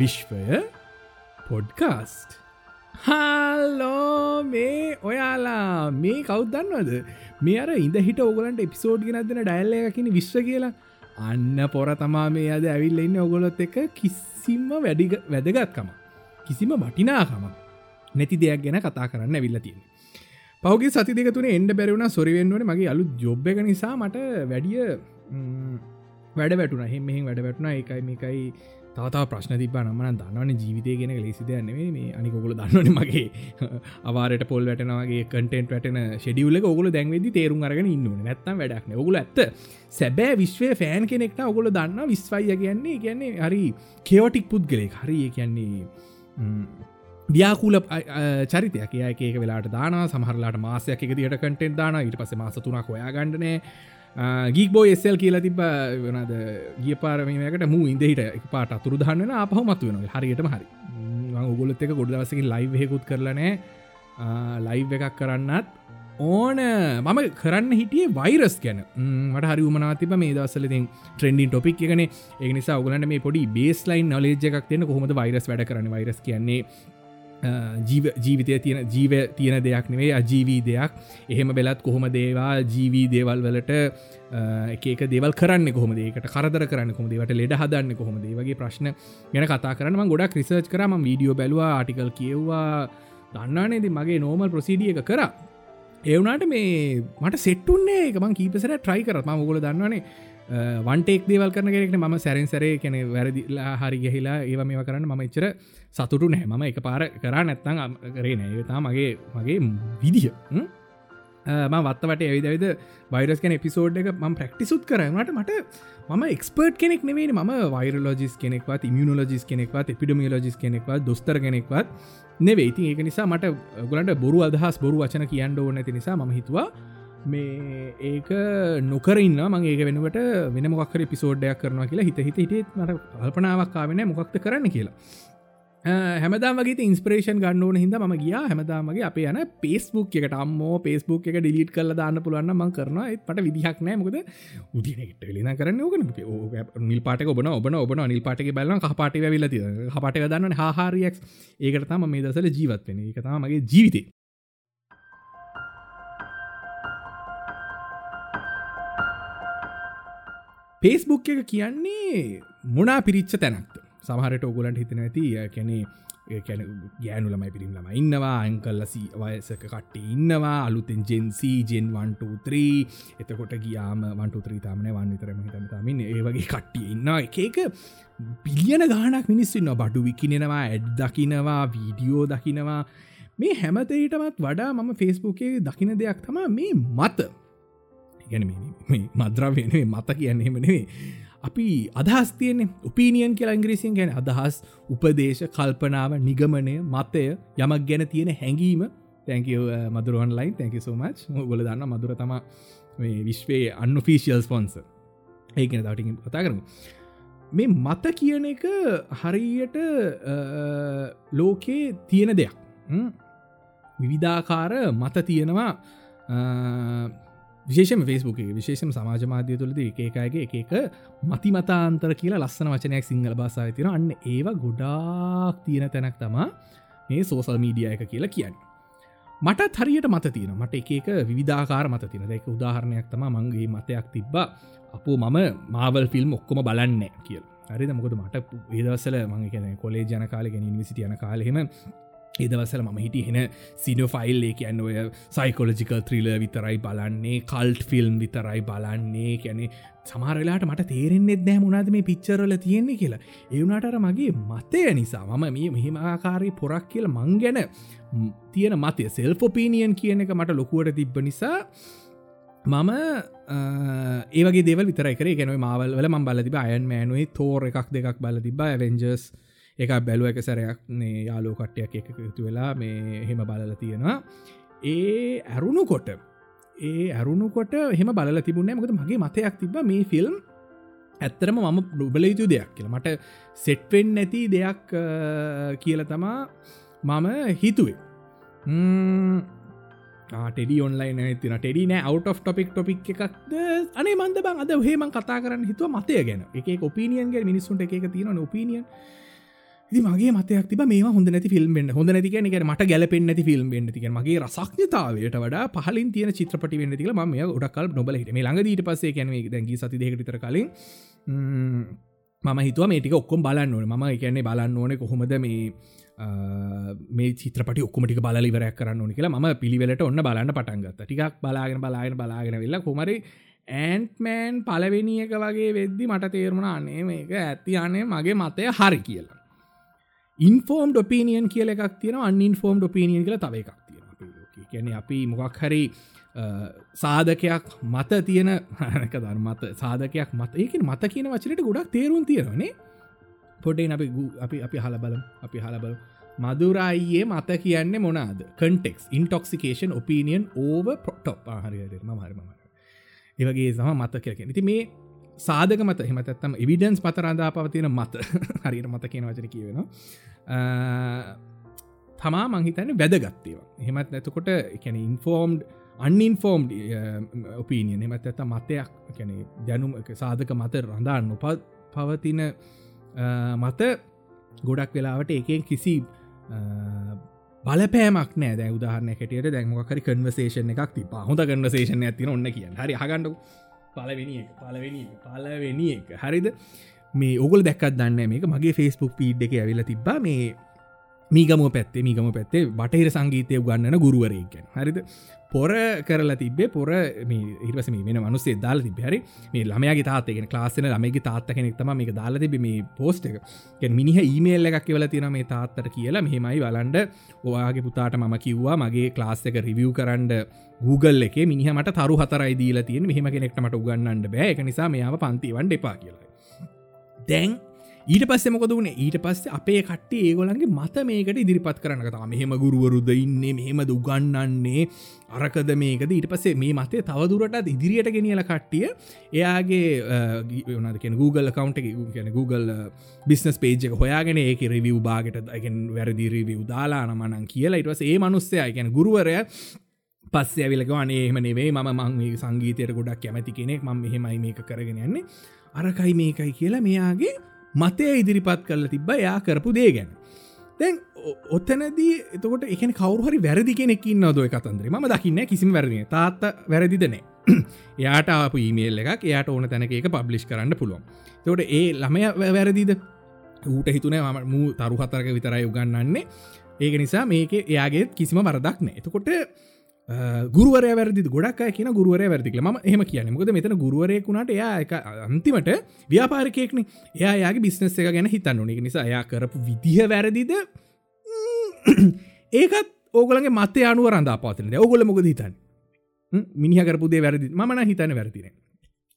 විශ්වය podcast. Hello මේ ඔයාලා. මේ කවුදන්නවද මේ අර ඉඳ හිට ඔගලන්ට එපිසෝඩ් ගෙනදන ඩැල්ල එකකින විශ්ව කියලා. අන්න පොර තමා මේ අද ඇවිල්ල එන්න ඔගොලොත් එක කිසිම්ම වැඩි වැදගත්කම කිසිම වටිනාකම නැති දෙයක් ගැන කතා කරන්න ඇවිල්ල තියෙන පවගේ සති දෙක තුන එන්ඩ බැරවුණ සොරිවෙන්වන මගේ අලු ජොබ් එක නිසා මට වැඩිය වැඩ වැටුන හෙම වැඩ වැටුණ. එකයි මේකයි තවතාව ප්‍රශ්න තිබ නමන දන්නවන ජීවිතය ගෙන ලෙසිද නෙවේ මේ. අනිකොගොල දන්නවන මගේ අවාරට පොල් වැටනගේ කටෙන්ට වැටන ෙඩියුල ඔගොල දැන්වෙදි තේරුම් අරගෙන ඉන්නන නැත්තම් වැඩක්න ඔගුල ඇත්ත. සැබෑ විශ්වය ෆෑන් කෙනෙක්ට ඔගොල දන්න විස්වයිය කියන්නේ. කියන්නේ හරි කෙවටික් පුද්ගලෙක් හරි කියන්නේ ්‍යාකූල චරිතයක්. ඒක වෙලාට දාන සහරලාට මාසයක් එක දිට කටෙන්ට දාන ඉට පස මාස තුනක් ඔයා ගණඩනෑ Uh, ගීක්බෝ එස්සල් කියලා තිබ වනද ගිය පාරමයකට මූ ඉදහිට එක පාට අතුරු දහන්න අපහ මතු වෙන හරියටම හරි. උගොලත් එක ගොඩ දවසකින් ලයිව්හෙකුත් කරලනෑ ලයිව් එකක් කරන්නත් ඕන. මම කරන්න හිටිය වෛරස් ගැන. Mm, මට හරි උමනාතිබ මේ දවසලතින් ට්‍රෙන්ඩින් ටොපික් එකන. ඒ නිසා ඔගලන්න මේ පොඩි බේස් ලයින් නොලේජ එකක් තියෙන කොහොමද වෛරස් වැඩ කරන වෛරස් කියන්නේ ජීවිතය තියෙන ජීව තියෙන දෙයක් නෙවේ අජීවී දෙයක්. එහෙම බෙලත් කොහොම දේවා? ජීවී දේවල් වලට ඒක දෙවල් කරන්න කොහම දේකට කරදර කරන්න කොම දේවට ලෙඩ හදන්න කොහොම දේවගේ ප්‍රශ්න ගැන කතා කරන ගොඩක් රිසර්ච් කරම වීඩියෝ බැලවා ආටිකල් කියව්වා. දන්නනේද මගේ නෝමල් ප්‍රසිඩිය එක කර. ඒවනාට මේ මට සෙට්ටුන්නේ එක මං කීපසර ට්‍රයි කරත් ම ගොල දන්නවනේ වන්ටෙක් දේවල් කරන කෙනෙක්ට ම සැරෙන් සරේ කෙනෙ වැරදිලා හරි ගහිලා ඒව මේ කරන්න ම එච්චර සතුටු නෑ මම එක පාර කරා නැත්තං කරේ නෑතා මගේ මගේ විදිහ ම වත්තවට ඇවිදවිද වෛරස් කන එපිසෝඩ් එක ම ප්‍රක්ටිසුත් කරනට මට මම එක්ස්පර්ට් කෙනෙක් නෙවේ ම වෛරලෝජිස් කෙනෙක්වත් ඉමියනෝලජිස් කෙනෙක්වත් එපිඩමියලෝජිස් කෙනෙක්වත් දොස්තර කෙනෙක්වත් නෙවෙයිති ඒක නිසා මට ගලන්ට බොරු අදහස් බොරු වචන කියන්න ඕන ඇති නිසා ම හිතුවා මේ ඒක නොකරන්න මං ඒක වෙනුවට වෙන මොක්කර පිසෝඩ්ඩයක් කරනවා කියලා හිත හිත හිටත් මට අල්පනාවක්කාවෙන මොකක්ද කරන්න කියලා. හැමදාමගේ ඉන්ස්පරේෂන් ගන්නවන හිද ම ගිය. හැමදාමගේ අප යන පේස්බුක් එකට අම්මෝ පේස්බුක් එක ඩිලිට කල දාන්න පුළුවන්න මං කරනවා. පට විදිහක් නෑ. මොකද උදිනට ලින කරන්න ඕක නිල් පාට ඔබන ඔබන ඔබන නිල් පාටක බලන්න කහපාට වෙල්ල හපාට දන්න හාරියක් ඒකට තම මේ දසල ජීවත්වෙන එක තමගේ ජීවිතේ. පේස්බුක් එක කියන්නේ මොනා පිරිච්ච තැනක්ත සමහරට ඔගුලන්ට හිතන ඇති කැනේ කැන ගෑනු ළමයි පිරිම් ළම ඉන්නවා අංකල්ලසි වයසක කට්ටි ඉන්නවා අලුතෙන් ජෙන්සී ජෙන් 123 එතකොට ගියාම වන්ටුත්‍රී තාමන වන් විතරම හිතමතාමින් ඒ වගේ කට්ටිය ඉන්නවා. එකක පිලියන ගානක් මිනිස්සන්න බඩු විකිනෙනවා ඇඩ් දකිනවා වීඩියෝ දකිනවා. මේ හැමතේටමත් වඩා මම ෆෙස්බුකේ දකින දෙයක් තමා මේ මත. ගැන මද්‍රවයනේ මත කියන්නේ හෙමනේ අපි අදහස් තියනෙ උපීනියන් කියල ඉංග්‍රීසින් ගැන අදහස් උපදේශ කල්පනාව නිගමනය මතය යමක් ගැන තියෙන හැඟීම. තැක මදුරුවන්ලයින් තැක සෝමච් ගොල දන්න මදුර තම විශ්වේ අන්ෆිසිියල් ස්පොන්ස ඒකන දටින් කතා කරමු. මේ මත කියන එක හරියට uh, ලෝකයේ තියෙන දෙයක්. විවිධාකාර මත තියෙනවා. Uh, විශේෂම ෆෙස්බුක් විශේෂම සමාජ මාධ්‍ය තුළද එකකාගේ එක මති මතාන්තර කියලා ලස්සන වචනයක් සිංහල බාසාය තින අන්න ඒවා ගොඩාක් තියෙන තැනක් තමා මේ සෝසල් මීඩිය එක කියලා කියන්න. මටත් හරියට මත තියෙන මට එක විධාකාර මත තින එක උදාහරණයක් තම මංගේ මතයක් තිබ්බ. අපෝ මම මාවල් ෆිල්ම් ඔක්කොම බලන්න කියල්. හරිද? මොකද මට ඒදවසල මං කියන කොලේ ජන කාලගෙන නිවිසිට යන කාලහෙම එදවසල ම හිට හෙන සිනෝෆයිල් ඒ කියන්න ඔය සයිකොලජිකල් ත්‍රීල විතරයි බලන්නේ කල්ට් ෆිල්ම් විතරයි බලන්නේ. කැනෙ සමහරලාට මට තේරෙන්නෙත් දෑ මුණද මේ පිච්චරල තියෙන්නේ කියලා. ඒවුනටර මගේ මතය නිසා මම මේ මෙහෙමආකාරී පොරක් කියල මං ගැන තියෙන මතය සෙල්ෆොපීනියන් කියන එක මට ලොකුවට තිබ්බ නිසා මම ඒවගේ දෙව විතර එක ගැන මවල් ම බල තිබ අයන් මෑනුවේ තෝර එකක් දෙකක් බල තිබ ඇවෙන්ජස් එක බැලුව එක සැරයක් නේ යාලෝ කට්ටයක් එකතු වෙලා මේ හෙම බලල තියෙනවා. ඒ ඇරුණු කොට ඒ ඇරුණු කොට හෙම බල තිබුණ මකද මගේ මතයක් තිබ මේ ෆිල්ම් ඇත්තරම මම බ්ලුබල යුතු දෙයක් කියල. මට සෙට්වෙන් නැති දෙයක් කියල තමා මම හිතුවේ. ටෙඩි ඔන්ලයින් තින ටෙඩි නෑ අවට් of ටොපික් ටොපික් එකක්ද? අනේ මන්ද බං අද හෙම කතා කරන්න හිතුව මතය ගැන. එක ඔපිනියන්ගේ මිනිස්සුන්ට එක තියෙන ඔපිනියන් ඉති මගේ මතයක් තිබ මේ හොඳ නැති ෆිල්ම් ෙන්න්න හොඳ නැති එක මට ගැලපෙන් නැති ෆිල්ම් ෙන්න්න තික මගේ රසක්ඥතාවයට වඩා පහලින් තියන චිත්‍රපටි වෙන්න තිල ම ොඩක්කල් නොබල හිට මේ ළඟ ඊට පස්සේ කැන දැගේ සති දෙකටතර කලින් මම හිතුව මේටික ඔක්කොම් බලන්න ඕන. ම කියන්නේ බලන්න ඕන කොහොමද මේ මේ චිත්‍රපට ඔක්කමටික බලලිවරයක් කරන්න ඕනි කියලා ම පිළිවෙලට ඔන්න බලන්න පටන්ගත්ත ටිකක් බලාගෙන බලාගෙන බලාගෙන වෙල්ලා කොමරි ඇන්ටමෑන් පලවෙනියක වගේ වෙද්දි මට තේරුණ අනේ මේක ඇත්ති අනේ මගේ මතය හරි කියලා. ඉන්ෆෝම් ඩොපිනියන් කියල එකක් තියෙන අන්ඉන්ෆෝම් ඩොපිනියන් කියල තව එකක් තියෙන කියැන අපි මොකක් හරි සාධකයක් මත තියෙන හනක ධර්මත සාධකයක් මත. ඒකින් මත කියන වචනට ගොඩක් තේරුම් තියෙනනේ පොඩේ අපි අපි අපි හල බලම්. අපි හල බල මදුරයියේ මත කියන්නේ මොනාද? කටෙක්ස් ඉන්ටොක්සිකේෂන් ඔපිනියන් ඕව පොට්ටොප් ආහරිම හරම ඒවගේ සම මත කියලක ඉති මේ සාධක මත. හෙමතත්තම එවිඩන්ස් පත රඳා පවතින මත. හරියට මත කියන වචන කියවෙන තමා මංහිතන්න වැදගත්තේවා හෙමත් නැතකොට එකැන ඉන්ෆෝම්ඩ් අන්ඉන්ෆෝම්් ඔපීනියන් එමත් ඇත මතයක් කැන දැනුම සාධක මත රඳා නොපත් පවතින මත ගොඩක් වෙලාවට එකෙන් කිසි බලපෑමක් නෑ. දැ උදාහරන කටියට දැන්මකරි කන්වසේෂන එකක් ති හොඳ කන්වසේෂන ඇතින ඔන්න කිය හරි හගන්නඩු පලවෙනි පලවෙනි පලවෙනි එක හරිද? මේ ඔගොල් දැක්කත් දන්න මේක මගේ ෆෙස්බුක් පීඩ් එක ඇවිල තිබා මේ මීගම පැත්තේ මීගම පැත්තේ බටහිර සංගීතය ගන්නන ගුරුවරයකැන් හරිද? පොර කරලා තිබේ පොර ඉරස මේ මනුසේ දාල තිබ හරි? මේ ළමයාගේ තාතගෙන ලාසන ළමගේ තාත්ත කෙනෙක් තම මේ දාල තිබ මේ පෝස්ට එක. මිනිහ ඊමේල් එකක් වෙල තින මේ තාත්තට කියලා. මෙහෙමයි වලන්ඩ ඔයාගේ පුතාට මම කිව්වා මගේ ක්ලාස් එක රිවියව් කරන්න Google එක මිනිහමට තරු හතරයි දීලා තියෙන මෙහම කෙනෙක්ටමට උගන්නන්න බෑ. එක නිසා මෙයාව පන්තිවන්ඩ එපා කියලා. දැන් ඊට පස්සේ මොකද වුණේ ඊට පස්සේ අපේ කට්ටේ ඒගොලන්ගේ මත මේකට ඉදිරිපත් කරන්න තා මෙහෙම ගුරුවරුද ඉන්නේ? මෙහෙම දුගන්නන්නේ? අරකද මේකද? ඊට පස්සේ මේ මතේ තවදුරටත් ඉදිරියට ගෙනියල කට්ටිය එයාගේ වනදක Google කවන්ට කියන Google බිස්නස් පේජක හොයාගෙන ඒක රිවියව් බාගට එකෙන් වැරදි රිවියව් දාලාන මනන් කියලා. ඉටවස ඒ මනුස්සය ගැන ගුරුවරය පස්ස ඇවිලක අනේ එහම නෙවේ ම මං සංගීතයට ගොඩක් කැමති කෙනෙක්. ම මෙහෙමයි මේක කරගෙන යන්නේ. අරකයි මේකයි කියලා මෙයාගේ මතය ඉදිරිපත් කරල තිබ යා කරපු දේ ගැන. දැන් ඔත්තනදී එතකොට එක කවරුහරි වැරදි කෙනෙක් නොද කතන්දේ ම දකින්න කිසිම වැරදින තාත්ත වැරදිදනේ යාට අප ඊමේල් එකක් එයාට ඕන තැනක එක පබ්ලිෂ් කරන්න පුළුවන්. තොට ඒ ළමය වැරදිද? ඌට හිතුනේ ම මූ තරු හතරක විතරයි උගන්නන්නේ ඒක නිසා මේක එයාගේ කිසිම වරදක් නෑ එතකොට ගුරුවර වැරදි ගොඩක් කියන ගුරුවර වැරදිල ම එහම කියන මොකද මෙතන ගුරුවරයකුණට එයා එක අන්තිමට ව්‍යාපාරකයෙක්න. එයාගේ බිස්නස් එක ගැන හිතන්න ඕනෙ. නිසා එයා කරපු විදිහ වැරදිද? ඒකත් ඕගලගේ මත අනුව රඳා පාතන ඔගොල මොකද හිතන් මිනිහකරපුදේ වැරදි මන හිතන වැරදින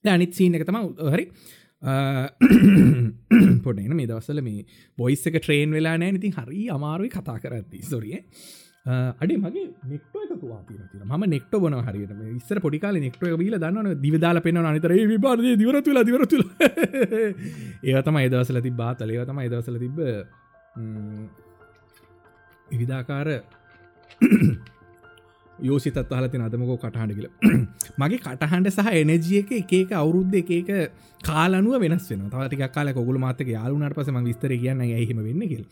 අනිත් සීන එක තම හරි. පොඩන මේ දවසල මේ බොයිස්සක ට්‍රේන් වෙලා නෑ. ඉතින් හරි අමාරුයි කතා කරත්ති සොරිය අඩි මගේ නෙක්ටෝ එක තුවාතින ම නෙක්ට බන හරියට. ඉස්සර පොඩිකාල නෙක්ට බීල දන්න දිවිදාල පෙන්න්න අනිතර. විපාද දිවරතුල දිවරතුල ඒතම අදවසල තිබා තලේවතම අදවසල තිබ විවිධාකාර යෝසිතත් හලති අදමකෝ කටහඩ කියල. මගේ කටහන්ඩ සහ එනජිය එක එකක අවුරුද්ධ එකක කාලනුව වෙනස් වෙන තවටික කාල කොගුල මාතක යාලුනට පසම විස්තර කියන්න ඇහිම වෙන්න? කියල.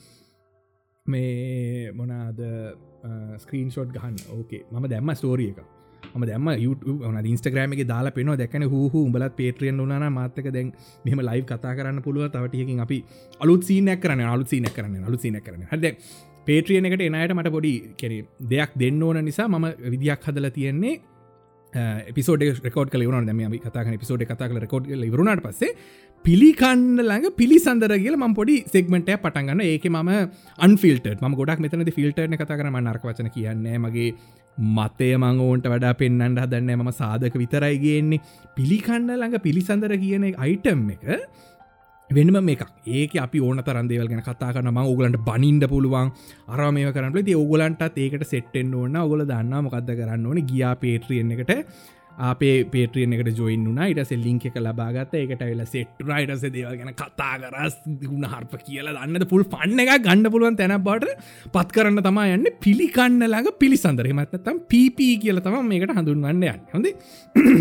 මේ මොනාද ස්ක්‍රීන් ෂොට් ගහන්න. ඕකේ ම දැම්ම ස්ටෝරිය එක. ම දැම න ඉස්ටග්‍රම එක දාලා පෙන දැකන හූ උඹලත් පේට්‍රියෙන් වුන මාතක දැන් මෙම ලයි් කතා කරන්න පුළුව තවටියකින් අපි අලුත් සීනයක් කරන අලුත් සීනක් කරන අලුත් සීනක් කරන හද පේට්‍රියන එකට එනයට මට පොඩි කෙනෙ දෙයක් දෙන්න ඕන නිසා මම විදියක් හදල තියෙන්නේ පිසෝඩ රකෝඩ් කල වන දැම කතාන පිසෝඩ් කතා කල රකෝඩ් වරුණට පස්සේ පිළිකන්න ළඟ පිළිසඳර කියල ම පොඩි සෙක්මට පටන්ගන්න ඒක ම අන්ෆිල්ට ම ගොඩක් මෙතන ෆිල්ටර්න කතා කරම නර්කවචන කියන්නේ මගේ මතය මංගෝන්ට වඩා පෙන්න්නට හදන්න ම සාධක විතරයි ගන්නේ. පිළිකන්න ළඟ පිළිසඳර කියන අයිටම් එක වෙනම මේක ඒක අපි ඕන තරන්දේවල් ගැන කතා කරන ම ඔගලන්ට බනින්ඩ පුළුවන්. අරම මේ කරන්නල ති ඔගලන්ටත් ඒකට සෙට්ටෙන් ඕන්න ඔගල දන්න මොකක්ද කරන්න ඕන. ගියා පේට්‍රියෙන් එකට. අපේ පේට්‍රියන එකට ජොයින් වුනා ඉටස ලිංක එක ලබාගත එකට වෙල සෙට්රයිටස දේව ගැන කතා කරස් ගුණ හර්ප කියලා දන්නද? පුල් පන්න එක ගණඩ පුළුවන් තැන බට පත් කරන්න තමා යන්න. පිළිකන්න ළඟ පිළිසඳර. මත්තතම් පිප කියල තම මේකට හඳුන්වන්න යන්න. හොඳ?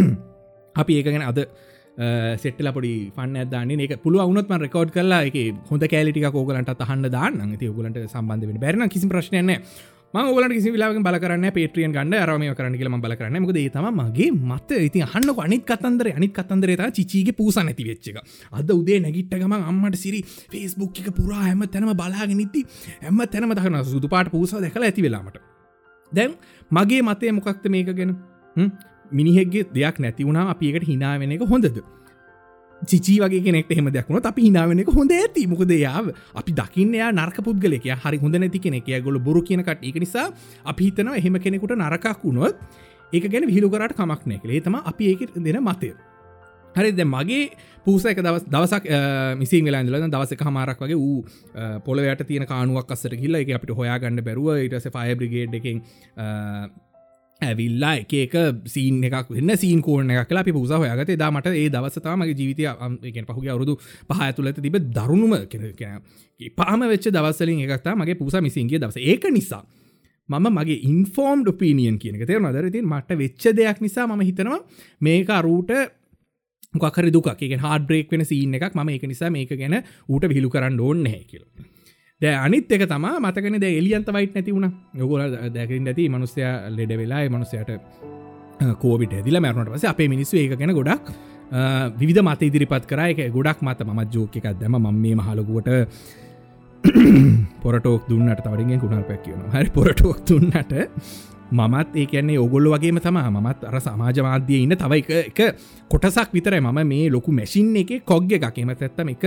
අපි ඒක ගැන අද සෙට්ල පොඩි ෆන්න දාන්න. එක පුළුව වුණත්ම රෙකෝඩ් කරලා එක හොඳ කෑලිටික කෝගලන්ට අහන්න දාන්න. ති ගලට සම්බන්ධ වෙන බැරන කිසි ප්‍රශ්නයන මගල කිසි ලා බලරන්න පේටියන් ගන්න. රම කරන්න කියල බල කරන්න මකද තම මගේ මත. ඉති හන්න අනිත් කතන්දර. අනිත් කතන්දරත චිචීගේ පූස නැති වෙච්චක අද උදේ නැගිට්ටගම අම්මට සිරි ෆෙස්බුක් එක පුරා හැම තැනම බලාගෙනනිති ඇම තැනම දහන සුදු පාට පූස දැකලා ඇති වෙලාමට දැන් මගේ මතය මොකක්ත මේක ගැන? මිනිහෙක්ගේ දෙයක් නැතිවුණා අපිකට හිනාවෙන එක හොඳද? චිචී වගේ කෙනෙක් එහෙම දක්ුණ අපි හිනාවෙන එක හොඳ ඇති. මොකද යාව අපි දකින්නයා නර්ක පුද්ගලක හරි හොඳ නැති කෙනෙක. ගොල බොරු කියනකට එක නිසා අපි හිතන එහෙම කෙනෙකුට නරකක් වුණොත් ඒක ගැන විහිලු කරට කමක් නෑ කළේ තම අපි ඒක දෙන මතය. හරි ද මගේ පූස එක දවස් දවසක් මිසි වෙලා ල දවසක හමාරක් වගේ වූ පොලවට තියන කානුවක් අස්සට කියල්ල එක අපිට හොයාගන්න බැරුව ඉටස ෆයබ්‍රිගේඩ් එකින් ඇවිල්ලා එක සීන් එකක් වන්න සීන් කෝන එක කලා පුස හොයාගත දාමට ඒ දවසතාමගේ ජීවිතය එකෙන් පහුගේ අවුරුදු පහ ඇතුළත තිබ දරුණුම කෙන පාම වෙච්ච දවස්සලින් එකක්තා මගේ පුස මිසින්ගේ දවස. ඒක නිසා මම මගේ ඉන්ෆෝර්ම් ඩොපිනියන් කියනක තේර නදරතින් මට වෙච්ච දෙයක් නිසා ම හිතනවා මේක අරූට මොකර දුක හා බ්‍රේක් වෙන සීන් එකක්. ම එක නිසා මේක ගැන ඌට විහිලු කරන්න ඕන්න හැ කියලා. ද අනිත් එක තම මතකන ද එලියන්ත වයිට නැති වුණ. යොගොල දැකින් ඇති මනුස්්‍යය ලෙඩ වෙලා මනුසයට කෝවිට ඇදිල මැරුණට පස අපේ මිනිස්සු ඒක ගැන ගොඩක් විධ මත ඉදිරිපත් කරයක ගොඩක් මත. මත් ජෝක එකක් දැම ම මේ මහලකුවට පොරටෝක් දුන්නට තවරිගෙන් කුණල් පැක්කියන හරි පොරටෝක් දුන්නට මමත් ඒ කියන්නේ ඔගොල්ල වගේම තම මත් අර සමාජ මාධ්‍යය ඉන්න තව එක එක කොටසක් විතරයි. මම මේ ලොකු මැසින් එක කොග්ග එකකෙම ඇත්තම එක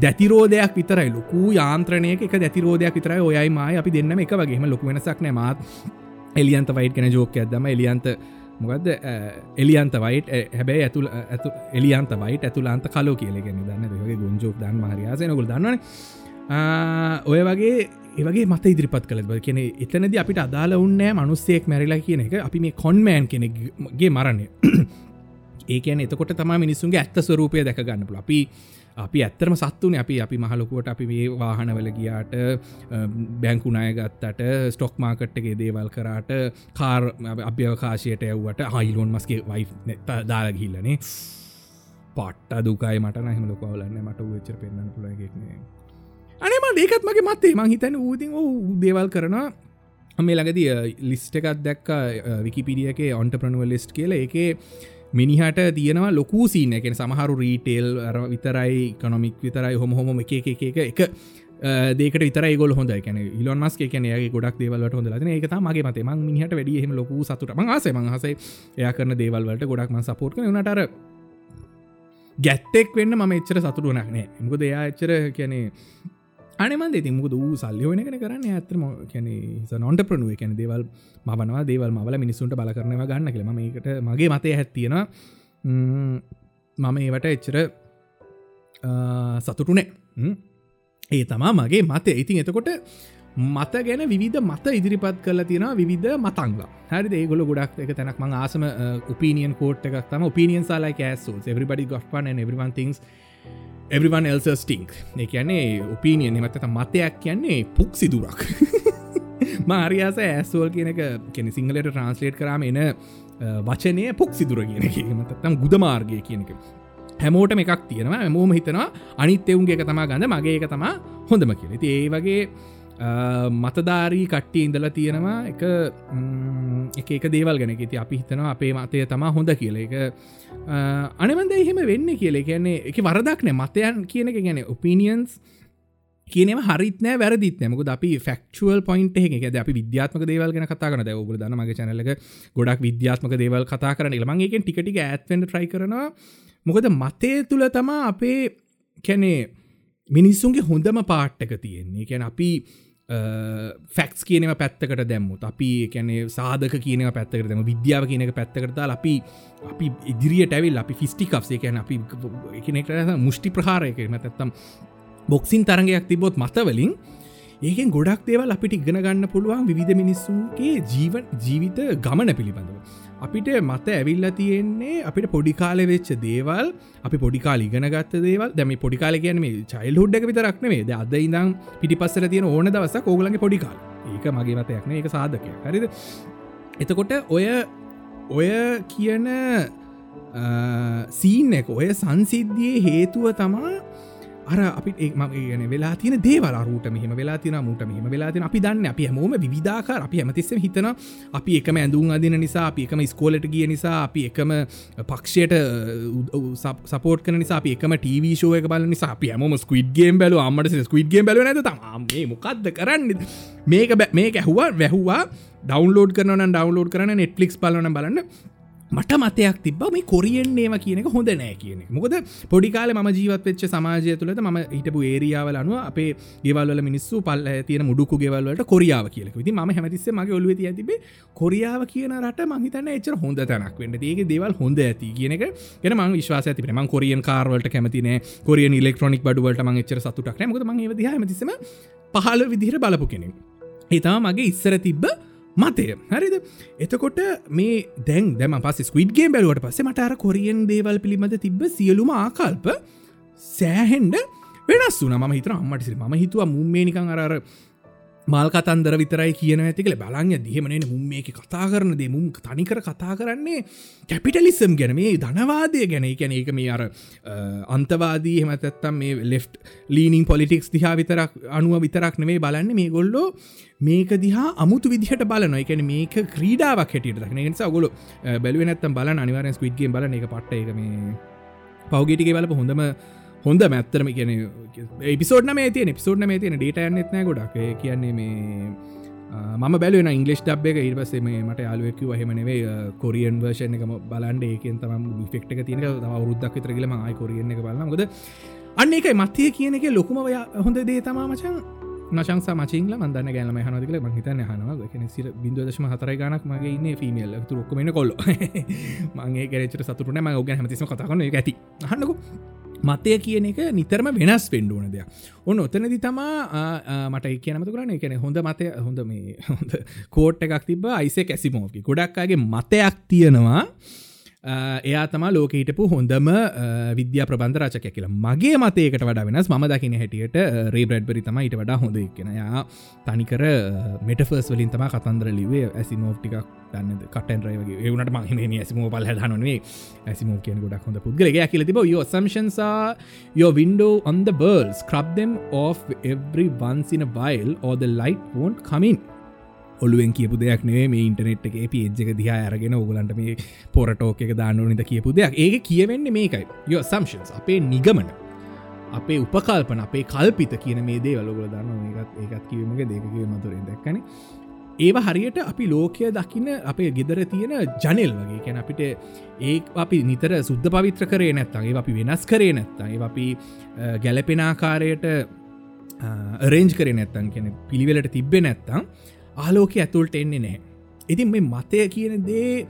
දැතිරෝධයක් විතරයි. ලොකු යාන්ත්‍රනයක එක දැතිරෝධයක් විතරයි ඔයයි මයි අපි දෙන්නම එක වගේම ලොකු වෙනසක් නෑමත් එලියන්ත වයිට් කන ජෝක ඇදම එලියන්ත මොකද එලියන්ත වයිට හැබැයි ඇතුළ ඇතු එලියන්ත වයිට ඇතුලාන්ත කලෝ කියලගෙන දන්න ගේ ගුන්ජෝක් දන් මහරයාසයනකුල් දන්නන ඔය වගේ ඒවගේ මත ඉදිරිපත් කළ. බ කියෙන එතනද අපිට අදාල උන්නෑ මනුස්සෙක් මැරිලා කියන එක. අපි මේ කොන්මෑන් කෙනෙක්ගේ මරණය. ඒකන එතකොට තම මිනිසුන්ගේ ඇත්ත ස්වරූපය දැක ගන්නපුල අපි අපි ඇත්තරම සත්තුන අපි අපි මහලොකුවට අපි මේ වාහනවල ගියාට බැංකුණය ගත්තට ස්ටොක් මාකට්ටගේ දේවල් කරාට කාර් අභ්‍යවකාශයට ඇව්වට හයිලෝන් මස්ගේ වයි දාලගහිල්ලනේ පට්ට දුකයි මට නහිම ලොකවලන්න මට වෙච්චර පෙන්න්න පුලගෙක්නේ අනම ඒකත් මගේ මත්තේ. මං හිතන ූතින් දේවල් කරන මේ ළඟද ලිස්ට එකත් දැක්ක විකිපිඩියක ඔන්ට ප්‍රනුව ලිස්ට් කියල. එක මිනිහට තියෙනවා ලොකු සීන එකෙන් සමහරු රීටේල් අර විතරයි කනොමික් විතරයි හොම හොම එක එක එක එක දේකට විතර ගොල හොඳ කන ඉලොන් මස් කියන ගේ ගොඩක් දේවල්ට හොඳ ලන එක මගේ මතේ. ම මිනිහට වැඩියහෙම ලොකු සතුට මහසේ මහසේ එය කරන දේවල්වලට ගොඩක්ම සපෝට් නටර ගැත්තෙක් වෙන්න ම එච්චර සතුටු නක්නේ මකද එයා එච්චර කියැනේ අනමන් දෙති මුකද වූ සල්ලියෝන කන කරන්න? ඇතරම කැන නොන්ට ප්‍රනුව කැන දේවල් මවනවා දේවල් මවල මිනිසුන්ට බල කරනවා ගන්න කළම මේකට මගේ මතය හැත්තියෙන මම. ඒවට එච්චර සතුටුනේ ඒ තමා මගේ මතය. ඉතින් එතකොට මත ගැන විධ මත ඉදිරිපත් කල තියෙන විධ මතංග හරි ඒගොල ගොඩක් එක තැනක් ම ආසම උපිනියන් කෝට් එකක් තම පිනියන් සාලා කෑසු everybody ගොස්පන් everyone things everyone else think ඒ කියන්නේ ඔපීනියන් එමත්තත මතයක් කියන්නේ පුක් සිදුරක්. මාරයාස ඇස්වල් කියනක කෙන සිංහලට ට්‍රන්ස්ලේට් කරාම එන වචනය පුක් සිදුර කියන මතත්තම් ගුද මාර්ගය කියනක හැමෝටම එකක් තියෙනවා. මෝම හිතනවා අනිත් එවුන්ගේ එක තමා ගඳ මගේ එක තමා හොඳම කියලති ඒ වගේ මතධාරී කට්ටිය ඉඳලා තියෙනවා එක එක එක දේවල් ගැන. ති අපි හිතනවා අපේ මතය තමා හොඳ කියල. එක අනවන්ද එහෙම වෙන්න කියල. කියන්නේ එක වරදක්නෑ මතයන් කියන එක ගැන ඔපිනියන්ස් කියනම හරිත්නෑ වැරදිත් නමක අපි ෆක්ුවල් පොයින්ට එක අපි විද්‍යාත්මක දේවල් ගෙන කතා කරන ඔබ දන මගේ චනලක ගොඩක් විද්‍යාත්මක දේවල් කතා කරන ලමගේෙන් ටිකටික ඇත්වෙන් ට්‍රයි කරනවා. මොකද මතය තුළ තමා අපේ කැනේ මිනිස්සුන්ගේ හොඳම පාට්ටක තියෙන්නේ. කැන අපි ෆැක්ස් කියනව පැත්තකට දැම්මුත් අපි කැනේ සාධක කියන පැත්තකට දෙම විද්‍යාව කියනක පැත්තකරතා අපි අපි ඉදිරියට ඇවිල් අපි ෆිස්ටිකක්සේ කැන අපි එකනෙට මුෂ්ටි ප්‍රහාරයක මතත්තම් බොක්සින් තරගයක් තිබොත් මතවලින් ඒකෙන් ගොඩක් දේවල් අපිට ඉගෙන ගන්න පුළුවන් විධ මිනිස්සුන්ගේ ජීව ජීවිත ගමන පිළිබඳව. අපිට මත ඇවිල්ල තියෙන්නේ අපිට පොඩිකාල වෙච්ච දේවල් අපි පොඩිකාල ඉගෙනගත්ත දේවල්. දැම පොඩිකාල කියන මේ චයිල් හුඩ්ඩක විතරක්නේ ද අද ඉදම් පිටි පස්සර තියෙන ඕන දවස කෝගලගේ පොඩිකාල් ඒක මගේ මතයක්න එක සාධකය හරිද? එතකොට ඔය ඔය කියන සීන් එක ඔය සංසිද්ධිය හේතුව තමා අර අපි ඒම ගන වෙලා තින දේවලරුට මෙහම වෙලා තින මුට මෙහම වෙලා තින අපි දන්න අපි හැමෝම විධාකාර අපි ඇමතිස්සම හිතන අපි එකම ඇඳුම් අදින නිසා අපි එකම ස්කෝලට ගිය නිසා අපි එකම පක්ෂයට සපෝට් කන නිසා අපි එකම ටීවීශෝය බල නිසා අපි ඇම ස්කවිඩ්ගේම් බැල අමට ස්කවිඩ්ගේම් බැල නැත තම මේ මොකක්ද කරන්න? මේක මේක ඇහුවා වැැහවා. ඩවන්ලෝඩ කරන ඩවන්ලෝඩ කරන නෙට්ලික්ස් බලන බලන්න. මට මතයක් තිබ මේ කොරියෙන්නේම කියනක හොඳ නෑ කියන මොකද පොඩිකාල ම ජීවත් වෙච්ච සමාජය තුළද ම හිටපු ඒරියාවල අනුව අපේ ගෙවල්ල මිනිස්සු පල් තියෙන මුඩුකු ගෙවල්ලට කොරියාව කියලක ති ම හැමතිස්ස මගේ ඔලුව තිබේ කොරියාව කියන රට මහිතන එච්චර හොඳ තැනක් වෙන්න. ඒක දේවල් හොඳ ඇති කියනක ගෙන ම විශවාස ඇති ම කොරියන් කාරවලට කැමතින කොරියන් ඉලෙක්ට්‍රොනික් බඩුවලට ම එච්චර සතුටක් නමද ම ද හමතිසම පහල විදිහර බලපු කෙනෙක්. හිතා මගේ ඉස්සර තිබ්බ මතය. හරිද? එතකොට මේ දැන් දැම පස් ස්කවිඩ්ගේ බැලුවට පස්සේ මට අර කොරියන් දේවල් පිළිබඳ තිබ්බ සියලුම ආකල්ප සෑහෙන්ඩ වෙනස් වන ම හිතර අම්මටිසි ම හිතුව මුම්මේනිකං අර මල් කතන්දර විතරයි කියන ඇතිකල බලංය දිහමනන මුම් මේක කතා කරන දේ. මුම් තනිකර කතා කරන්නේ කැපිටලිසම් ගැන. මේ ධනවාදය ගැන. ගැන ඒක මේ අර අන්තවාදී හෙමතත්තම් මේ ලෙෆ් ලීනිින් පොලිටික්ස් දිහා විතරක් අනුව විතරක් නෙවේ බලන්න මේ ගොල්ලෝ මේක දිහා අමුතු විදිහට බලන එකන මේක ක්‍රීඩාවක් හැටියට දක්න. නිසා ගොල බැලුවනත්තම් බල අනිවාරෙන් ස්විඩ්ගේ බලන එක පට්ට එක මේ පෞගේටික බලප හොඳම හොඳ මැත්තරම කියන පිසෝඩන මේ තිය පිසෝඩ්න මේ තියෙන ඩේට ඇන්නෙත්නෑ ගොඩක්. කියන්නේ මේ මම බැලුවෙන ඉංගලිස් ඩබ් එක. ඉර්පසේ මේ මට යාලුවක්ව හමනේ කොරියන් වර්ෂණ එකම බලන්ඩ ඒකෙන් තම ෆෙක්ට එක තියන අවරුද්දක් විතරගලම ආයි කොරියන්න එක බලන්න ගොද අන්න එකයි මත්තිය කියන එක ලොකුම හොඳ දේ තමා මචන් නශංස මචිංල මන්දන්න ගැලම හනදකල මහිතන්න හනවා කන සිර බින්දුවදශම හතරයි ගනක් මගේ ඉන්න ෆිමියල් තුරක්කමෙන කොල්ල. මගේ ගැරචර සතුරන ම ඔග හමතිම කතාකන ඇති. හන්නකු මතය කියන එක නිතරම වෙනස් පෙන්ඩුවන දෙයක්. ඔන්න ඔතනදි තමා මට කියනමතු කරන එකන හොඳ මතය හොඳ මේ හොඳ කෝට් එකක් තිබ අයිසේ කැසිමෝකි ගොඩක්කාගේ මතයක් තියෙනවා. එයා තම ලෝක හිටපු හොඳම විද්‍යා ප්‍රබන්ධ රචක කියලා. මගේ මතයකට වඩා වෙනස් ම දකින හැටියට රේ බ්‍රඩ්බරි තම ඊට වඩා හොඳ කෙන යා තනිකර මෙටෆර්ස් වලින් තම කතන්දර ලිවේ ඇසි නෝට්ටික් දන්න කටන් රයගේ ඒවනට මහිම ඇසිම පල් හදනේ ඇසිම කියන ගොඩක් හොඳ පුද්ගලගේ කියල තිබ යෝ සම්ශන්සා යෝ window on the birds scrub them off every once in a while or the light won't come in. ඔලුවෙන් කියපු දෙයක් නේ මේ ඉන්ටනෙට් එක පිේජ්ක දිහා අරගෙන ඔගලන්ට මේ පොරටෝක එක දානුවනිත කියපු දෙයක්. ඒක කියවෙන්නේ මේකයි. යෝ සම්ශන්ස් අපේ නිගමන අපේ උපකල්පන අපේ කල්පිත කියන මේ දේ වලොගල දන්න ඒකත් ඒකත් කියීමගේ දෙකකිව මතුරෙන් දැක්කන. ඒව හරියට අපි ලෝකය දකින්න අපේ ගෙදර තියෙන ජනෙල් වගේ. කැන අපිට ඒ අපි නිතර සුද්ධ පවිත්‍ර කරේ නැත්තගේ අපි වෙනස් කරේ නැත්තා ඒ අපි ගැලපෙනාකාරයට රේන්ජ් කරේ නැත්තන් කියන පිළිවෙලට තිබ්බෙ නැත්තම් ආලෝක ඇතුල්ට එන්නේ නෑ ඉතින් මේ මතය කියන දේ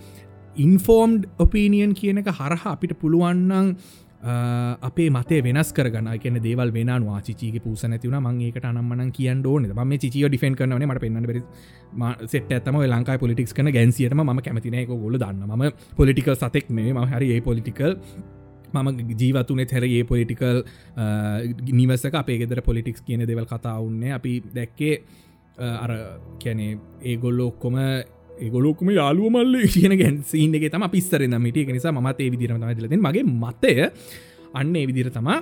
ඉන්ෆෝර්ම්ඩ් ඔපීනියන් කියනක හරහ අපිට පුළුවන්නන් අපේ මතේ වෙනස් කරගන්න. කියන දේවල් වෙන වාචිචීක පූස නැතිවන මංඒකට අනම්මන කියන්න ඕන. ම චිය ඩිෆෙන් කරන මට පෙන්න්න බෙර සෙට ඇතම ලංකා පොලිටික්ස් කන ගැන්සියටම ම කැමතිනයක ගොල දන්න ම පොලිටිකල් සතෙක් මේ ම හරි ඒ පොලිටිකල් මම ජීවතුනෙ හැර ඒ පොලිටිකල් නිවසක අපේ ගෙදර පොලිටික්ස් කියන දෙවල් කතාවන්නේ අපි දැක්කේ අර කැනේ ඒගොල්ලො ඔක්කොම ඒගොලොක්ම යාලුව මල්ල කියන ගැන්සිීන එක තම පිස්සරෙන මිටිය නිසා මත් ඒ විදිරම ලති මගේ මත්තය අන්න ඒ විදිර තමා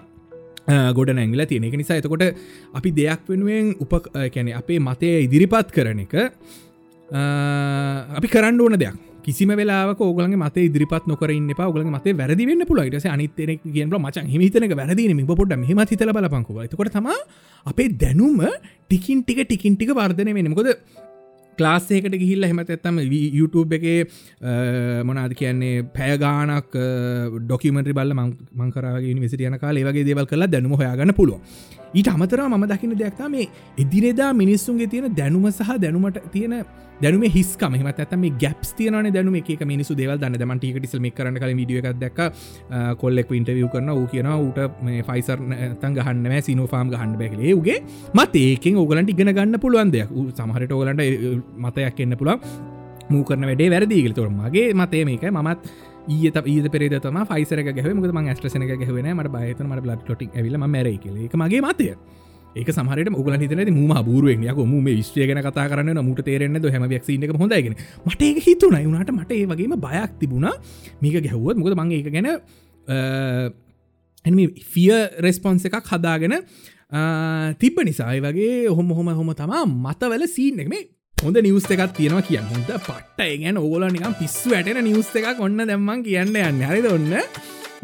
ගොඩ නැංගල තියෙන එක. නිසා එතකොට අපි දෙයක් වෙනුවෙන් උප කැනෙ අපේ මතය ඉදිරිපත් කරන එක අපි කරන්න ඕන දෙයක්. කිසිම වෙලා ෝගල මත ඉදිරිපත් නොකර ඉන්න පවගල මත වැරදිවෙන්න පුලයිට අනිතන කියෙන් මචන් හිතනක වැරදින පොට මෙහම හිතල බලපංකුව කොට තම අපේ දැනුම ටිකින් ටික ටිකින් ටික වර්ධනය වෙනකොද ලාස්සේකට ගිහිල්ල හෙමත ඇත්තම YouTube එක මොනාද කියන්නේ පෑගානක් ඩොකමට බල මංකරගේ නිසිටියන කාල ඒවගේ දේවල් කලා දැනුම හොයාගන්න පුළුව ඊට අමතර ම දකින දෙයක්තා මේ එදිනෙදා මිනිස්සුන්ගේ තියෙන දැනුම සහ දැනුමට තියෙන දැනුම හිස්කම. හමත් ඇතම ගැප්ස් තියන දැනුම. එක මිනිසු දෙවල් දන්න. දමට ටිකටිසල් මේ කරන කල විඩිය එකක් දැක් කොල්ලෙක් ඉන්ටවිය කරන ූ කියන ඌට මේ ෆයිසර් තන් ගහන්න සිනු ෆාම් ගහන්න බැකලේ ගේ මත ඒකෙන් ඕගලන්ට ඉගෙන ගන්න පුළුවන් දෙයක්. සමහට ඕගලන්ට මතයක් එන්න පුළා මූ කරන වැඩේ වැරදිීගල තුර මගේ මතේ මේක මත් ඊත ඊද පෙරේද තම ෆයිසර ගැහ මක ම ස්ට්‍රසන ගැහවෙන මට බයත මට බ්ලඩ් ලොටි ඇවිල මැර එක මගේ මතය. ඒක සමහරට මුගල හිතන මුම බූරුවෙන් යක මුම විශ්ය ගැන කතා කරන්න මුට තේරෙන්න්න ද හැම ක්සින එක. හොඳගෙන මට ඒක හිතුනයි වුණට මට ඒ වගේම බයක් තිබුණා. මේක ගැහුවත් මුකද මං ඒක ගැන එම ෆිය රෙස්පොන්ස එකක් හදාගෙන තිබ්බ නිසායි වගේ හොම හොම හොම තමා මතවල සීන් එක. මේ හොඳ නිවස් එකක් තියෙනවා කියන්න. හොඳ පට්ට ගැන ඕල නිකම් පිස්සු ඇටෙන නිවස් එකක් ඔන්න දැම්මන් කියන්න යන්න. හරිද ඔන්න?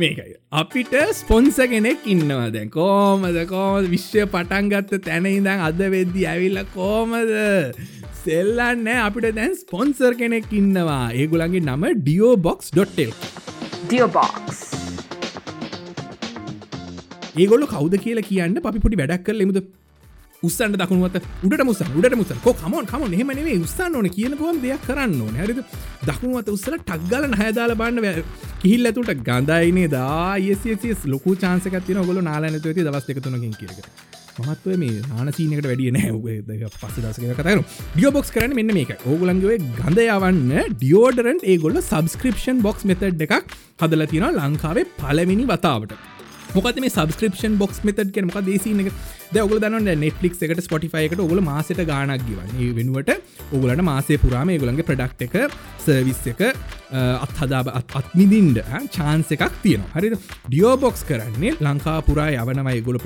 මේකයි. අපිට ස්පොන්ස කෙනෙක් ඉන්නවා. දැන් කෝමද කෝමද විශ්වය පටන්ගත්ත තැන ඉඳං අද වෙද්දි ඇවිල්ල කෝමද සෙල්ලන්න අපිට දැන් ස්පොන්සර් කෙනෙක් ඉන්නවා. ඒගුලන්ගේ නම ඩියෝ බොක්ස්.ටෙල් ඩියෝබොක්ස් ඒගොල්ල කවද කියලා කියන්න අපි පොඩි වැඩක් කල එමුද උස්සන්න දකුණුවත උඩට මුස උඩට මුස කෝ කමොන් කම හෙමනේ උස්සන්න ඕන කියනකොම් දෙයක් කරන්න ඕන. හරිද? දකුණුවත උස්සල ටක්ගල නහදාල බන්න කිහිල් ඇතුට ගඳයිනේ දායසිස් ලොකු චාන්සකත්තින ගොල නාලනත ඇති දවස් එකතුනකින් කියරක මහත්ව මේ නානසීනකට වැඩිය නෑ. පස්ස දසක කතර ඩියෝබොක්ස් කරන මෙන්න මේක ඕගුලන්ගේ ගඳ යවන්න ඩියෝඩරන්් ඒගොල්ල සබස්ක්‍රපෂන් බොක්ස් මෙතඩ් එකක් හදල තින ලංකාවේ පලමිනි වතාවට. මොකද මේ සබස්ක්‍රපෂන් බොක්ස් මෙතඩ් කෙන මොක දේසින එක. ඔගල දන්න නෙට්ලික් එකට ස්පොටිෆයි එකට ඔගල මාසට ගානක් ගවන්නේ. වෙනුවට ඔගලට මාසේ පුරාම ගොළන්ගේ ප්‍රඩක්් එක සර්විස් එක අත්හදාබ අත්මිදින්ඩ චාන්ස එකක් තියෙන හරි ඩියෝබොක්ස් කරන්නේ ලංකා පුරා යවනමයි ගොල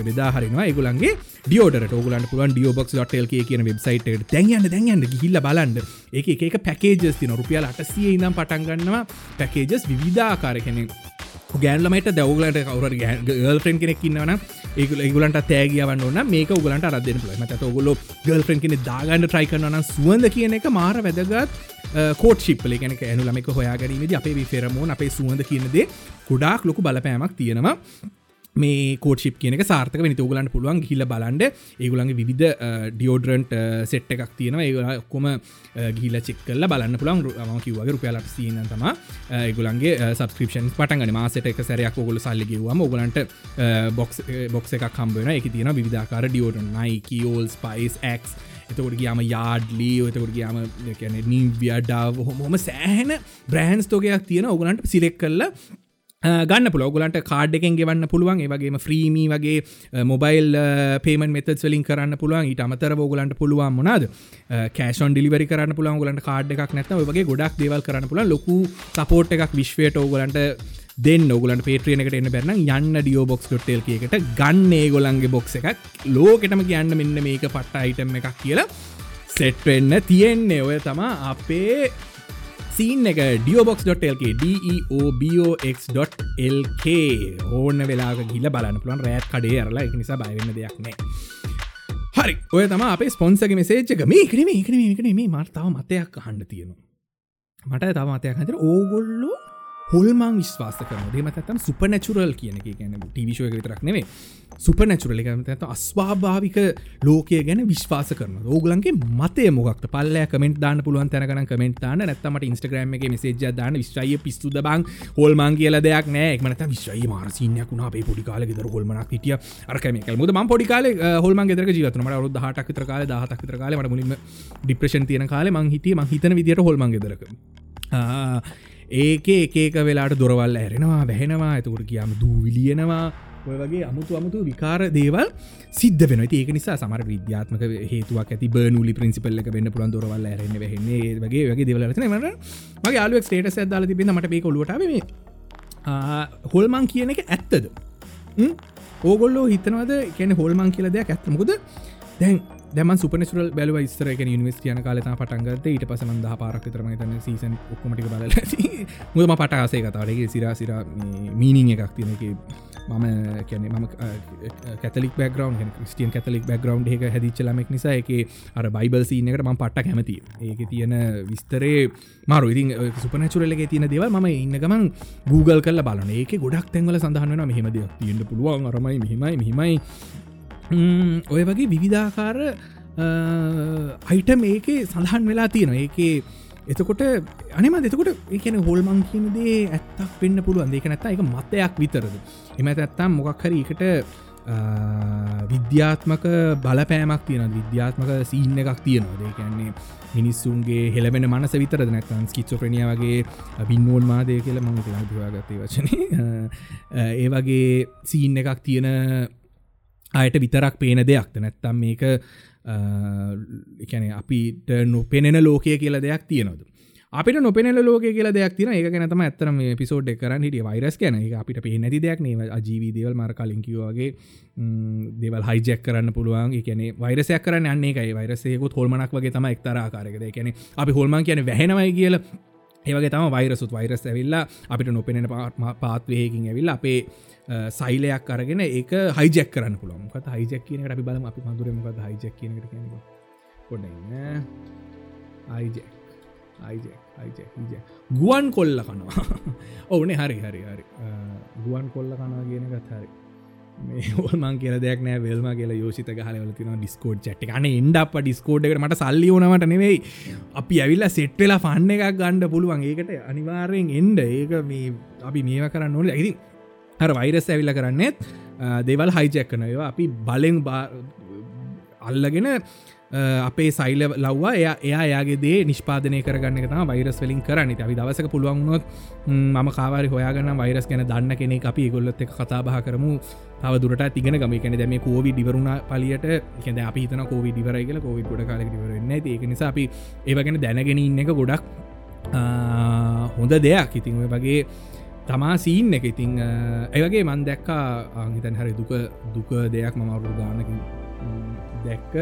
බෙදාහරනවා ගුලන්ගේ ඩියෝඩට ඔගලන් පුලන් ඩියෝබොක්ස්.ටල් කියන වෙබ්සයිට දැන්යන්න දැන්යන්න ගිහිල්ල බලන්ඩ එක එක පැකේජස් තින රුපියල් අටසිය ඉදම් පටන්ගන්නවා පැකේජස් විධාකාර කෙනෙ ගෑන්ලමට දවගලට කවර ගල්ෆෙන් කෙනෙක් ඉන්නවන ඒකල ගලන්ට තෑගවන්න ඕන මේක උගලන්ට අරදෙන පල මත ඔගොල ගල්ෆෙන් කෙනෙ දාගන්න ට්‍රයි කරන සුවන්ද කියන එක මාර වැදගත් කෝට ශිප්ල කෙනෙ ඇනු ලමක හොයාගරීමද අපේ ෆෙරමෝන් අපේ සුවඳ කියනද කුඩාක් ලොකු බලපෑමක් තියෙනවා. මේ කෝට්ෂිප් කියනක සාර්ථක වෙනි. තුගලන්ට පුළුවන් හිල්ල බලන්ඩ ඒගුලන්ගේ විධ ඩියෝඩරන්ට් සෙට් එකක් තියෙන ඒ ඔක්කොම ගිල්ල චෙක්කල්ල බලන්න පුළන් ම කිවගේ රුපියලක් සීන තම ඒගුලන්ගේ සබස්ක්‍රපෂන් පටන්ගන මාසට එක සැරයක් ඔගොල සල්ලිගවම ඔගලන්ට බොක්ස් බොක්ස එකක් කම්බෙන එක තියෙන විධාකාර ඩියෝඩන් නයි කියෝල් ස්පයිස් ක් එතකොට ගයාම යාඩ්ලී එතකොට ගයාම කැන නීවියඩාව හොම සෑහන බ්‍රහන්ස් තෝකයක් තියෙන ඔගලන්ට සිලෙක් කල්ල ගන්න පුල ගලන්ට කාඩ් එකෙන් ගෙවන්න පුළුවන්. ඒවගේම ්‍රීමී වගේ මොබයිල් පේමන් මෙත වලින් කරන්න පුළුවන්. ඊට අමතර ෝගලන්ට පුළුවන් මොනාද කෑෂන් ඩිලිවරි කරන්න පුළන් ගලන්ට කාඩ් එකක් නැත වගේ ගොඩක් දේවල් කරන්න පුළ ලොකු සපෝට් එකක් විශ්වයට ඕගලන්ට දෙන්න. ඔගලන්ට පේට්‍රියනකට එන්න බැරන යන්න ඩියෝ බොක්ස් ටෙල් එකට ගන්නේ ගොලන්ගේ බොක්ස එකක්. ලෝකෙටම කියන්න මෙන්න මේක පට්ට අයිටම් එකක් කියලා සෙට්වෙන්න තියෙන්නේ. ඔය තමා අපේ සීන් එක ඩියෝබොක්ස්.ල්ක DEOBOX.LK ඕන්න වෙලා ගිල බලන්න පුළන් රෑත් කඩේ අරලා එක නිසා බයවෙන්න දෙයක් නෑ. හරි. ඔය තම අපේ ස්පොන්සගේ මෙසේච්ක මේ කරම ඒකන මේකන මේ මර්තාව මතයක් හන්ඩ තියෙනවා. මට තව මතයක් හතර ඕගොල්ලෝ හොල්මං විශ්වාස කරන දෙමතත්තම් සුපනැචුරල් කියන එක. ගැන ටිවිශය විතරක් නෙවේ සුපනැචුරල ඇත අස්වාභාවික ලෝකය ගැන විශ්වාස කරන ඕගලන්ගේ මතය මොක් පල්ල කමෙන්ට දාන්න පුළුවන් තැනකන කමෙන්ට දාන්න. නැත්තමට ඉස්ට්‍රග්‍රම එක මෙසේජ දාන්න. විශ්වය පිස්තුද බං? හොල්මන් කියල දෙයක් නෑ. මනත විශ්වයි මාරසිනයක් වුණ. අපේ පොඩිකාල ෙදර හොල්මනක් හිටිය. අරකම මුද ම පොඩිකාල හොල්ම ෙදර ජීවතනට රුද හටක් විතර කාල දහතක් විතර කාල මට මුලින්ම ඩිප්‍රේෂන් තියෙන කාල මං හිටිය. ම හිතන විදිට හොල්මන් ගෙදරක. ඒක ඒක වෙලාට දොරවල් ඇරෙනවා වැහෙනවා ඇතකට කියම දූවිලියනවා ඔය වගේ අමුතු අමුතු විකාර දේවල් සිද්ධ වෙන ඒක නිසා සමර විද්‍යාත්මක හේතුවක් ඇති බර්නුලි ප්‍රින්සිපල්ල එක වෙන්න පුළන් දොරවල් ඇරන්න වෙහෙන්නේ වගේ වගේ දෙවලන මට මගේ අලුවක් ස්ටේට ඇදාල තිබෙන මට මේක ඔලුවට මේ හොල්මං කියන එක ඇත්තද? ඕගොල්ලෝ හිතනවද? කියන හොල්මං කියල දෙයක් ඇත්තමකුද දැන් දැම සුපනසුරල් බැලව ස්තරක නිවස්ටියන කාලත පටන්ගත ඊට පස මන්ද පාරක් තරම තන්න සීසන් ඔක්කමටි බල මුදම පටාසේ කතාරගේ සිරා සිර මීනිං එකක් තියෙනක මම කැනෙ මම කතලික් බැග්‍රවන්් ක්‍රස්ටියන් කතලික් බැග්‍රවන්් එක හැදිච්ච ලමෙක් නිසා එක අර බයිබල් සීනකට ම පට්ට කැමති ඒක තියෙන විස්තරේ මාරු. ඉතින් සුපනචුරලගේ තියෙන දේවල් ම ඉන්න ගමන් Google කල බලන ඒක ගොඩක් තැන්වල සඳහන්න මෙහෙමද තියෙන්ට පුළුවන්. අරමයි මෙහිමයි මෙහිමයි. ඔය වගේ විවිධාකාර අයිටම් ඒකේ සඳහන් වෙලා තියෙන ඒකේ එතකොට අනම දෙතකොට ඒකන හොල්මං කියනදේ ඇත්තක් වෙන්න පුළුවන් දෙක නැත්ත එක මතයක් විතරද? එම ඇත්තම් මොකක් හරි එකට විද්‍යාත්මක බලපෑමක් තියෙන විද්‍යාත්මක සීන්න එකක් තියෙනවා දෙකන්නේ මිනිස්සුන්ගේ හෙළවෙන මනස විතර නැතන් ස්කිච්චෝප්‍රනිය වගේ බින්නෝන් මාදය කියල මම ලාගත්තේ වචන. ඒ වගේ සීන්න එකක් තියෙන අයට විතරක් පේන දෙයක්ද නැත්තම් මේක එකන අපිට නොපෙනෙන ලෝකය කියලා දෙයක් තියෙනවද? අපිට නොපෙනල ලෝක කියල දෙයක් තින ඒක නතම ඇතරම පිසෝඩ් කරන්න හිටිය. වෛරස් කැන එක අපිට පේ නැති දෙයක් නේ. ජීවී දේවල් මර කලින්කිවගේ දෙවල් හයිජක් කරන්න පුළුවන්. කියන වෛරසයක් කරන්න අන්නේ එකයි වෛරසයකුත් හොල්මනක් වගේ තම එක්තරාකාරකද කියන අපි හොල්මන් කියන වැහෙනවයි කියල ඒවගේ තම වෛරසුත් වෛරස් ඇවිල්ලා අපිට නොපෙනෙන පාත්වයකින් ඇවිල්ල අපේ සයිලයක් අරගෙන ඒක හයිජක් කරන්න පුළුවන්. ත් හයිජක් කියනට අපි බලම. අපි මදුරමකත් හයිජක් කියනට කියන පොඩ අයිජක් අයිජ ගුවන් කොල්ල කනවා. ඕනේ හරි හරි හරි. ගුවන් කොල්ල කනවා කියනකත් හරි. මේමන් කියල දෙයක් නෑ වෙල්ම කියලා යෝසිත හලවල තින ඩිස්කෝඩ් චට් අන එන්ඩ අප ඩිස්කෝඩ් එකට මට සල්ලි ඕනට නෙවෙයි. අපි ඇවිල්ලා සෙට්වෙලා ෆන්න එකක් ගණ්ඩ පුළුවන්. ඒකට අනිවාරයෙන් එන්ඩ ඒක මේ අපි මේව කරන්න ඕන. ඇති හර වෛරස් ඇවිල්ල කරන්නෙත් දෙවල් හයිජැක් කන ඒවා අපි බලෙන් අල්ලගෙන අපේ සයිල ලව්වා. එය එයා යාගේ දේ නිෂ්පාදනය කරගන්න තම වෛරස් වලින් කරන්න. අපි දවසක පුළුවන්නොත් මම කාවාරි හොයාගන්න වෛරස් ගැන දන්න කෙනෙ අපි. ගොල්ලොත් එක කතාබහ කරමු. තව දුරට තිගෙන ගම. කැන දැම කෝවි ඩිවරුණ පලියට කෙද අපි තන කෝවි ඩිවරයි කියල කෝවි ගොඩ කාල ඩිවරන්න ඒක නිසා අපි ඒවගෙන දැනගෙන ඉන්න එක ගොඩක් හොඳ දෙයක්. ඉතින් වගේ තමා සීන් එක ඉතිං ඒවගේ මන් දැක්කා අංහිතන් හරි දුක දුක දෙයක් මම අවුරු ගානකින් දැක්ක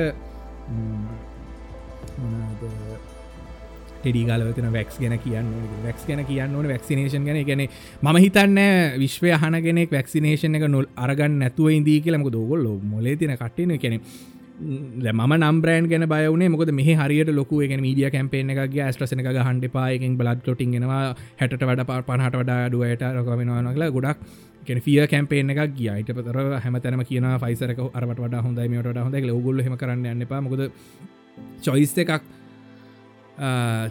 ටෙඩිගලවතන වැක්ස් ගැන කියන්න වැක්ස් ගැන කියන්න ඕන වැක්සිනේෂන් ගැන. ගැන ම හිතන්න විශ්වය හනගෙනෙක් වැක්සිනේෂන් එක නොල් අරගන්න නැතුව ඉදී කියලමක දෝගොල්ල මොලේ තින කට්ටන කෙනෙ ම නම්බරන් ගැන බයවන මොකද මේ හරියට ලොක එක මීඩිය කැම්පේන එක ස්ට්‍රසන එක හන්ඩ පායකින් බලත් ලොටින්ගෙනවා හැට වඩ පා පහට වඩා දුවට රකවෙනවා කියලා ගොඩක් කෙන ිය කැම්පේන එක ගියයිට පතර හැම තැනම කියන ෆයිසරක අරට වඩ හොඳයි මට හොඳ ගොල්ල හෙම කරන්න යන්නපා මොකද චොයිස් එකක්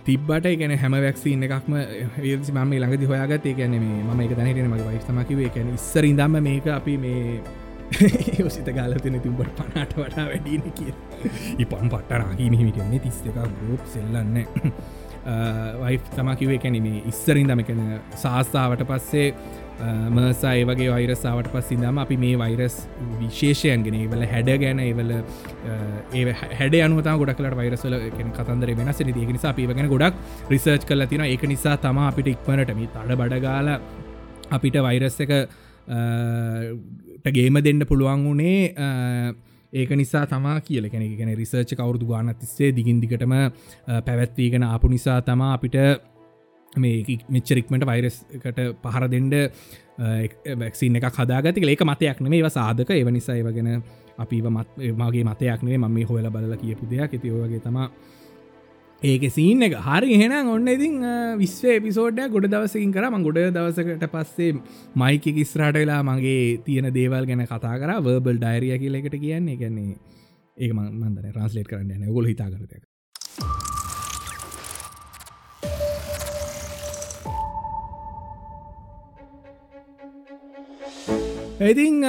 තිබ්බට ගැන හැම වැක්සින්න එකක්ම ඒසි මම ළඟදි හොයාගත ගැන මේ ම එක දැනටන මගේ වයිස්තමකිවේ කැන ඉස්සර ඉදම්ම මේක අපි මේ යෝසිත ගාලතන තිබට පනාට වඩා වැඩීන කිය ඉපන් පට්ටරාගීම හිමිටන්නේ තිස් එකක් ගෝප් සෙල්ලන්න. වයි තමකිවේ කැනීමේ ඉස්සරින්දම කැන සාස්ථාවට පස්සේ මසා ඒවගේ වෛරසාාවට පස්සිදම අපි මේ වෛරස් විශේෂයන්ගෙන වල හැඩ ගැන ඒවල ඒ හැඩ අනුතා ගොඩක්ලට වෛරසල කතන්දර වෙනස් ති ගෙන නිසා පිවගෙන ගොඩක් රිසර්ච් කල තින එක නිසා තම අපිට ඉක්මනට මේ තඩ බඩගාල අපිට වෛරස් එක ගේම දෙන්න පුළුවන් වුණේ ඒක නිසා තමා කියල. කෙනෙ ගැන රිසර්ච් කවුරුදු ගාන තිස්සේ දිගින්දිකටම පැවැත්වීගෙන ආපු නිසා තමා අපිට මේ මෙච්චරික්මට වෛරස්කට පහර දෙන්ඩ වැක්සින් එක හදාගති ඒක මතයක් නෙේ සාධක. ඒව නිසා ඒවගෙන අපි මගේ මතයක් නේ ම මේ හොල බල කියපු දෙයක්. ඇතිවගේ තමා ඒක සීන් එක. හරි එහෙනම් ඔන්න ඉතින් විශ්ව පිසෝඩ්ඩ ගොඩ දවසකින් කරම ගොඩ දවසකට පස්සේ මයික කිස්රාට වෙලා මගේ තියෙන දේවල් ගැන කතා කර. වර්බල් ඩයිරිය කියල එකට කියන්නේ. ගැන්නේ ඒක මන්දර රන්ස්ලේට කරන්න ගොල හිතා ඉතින්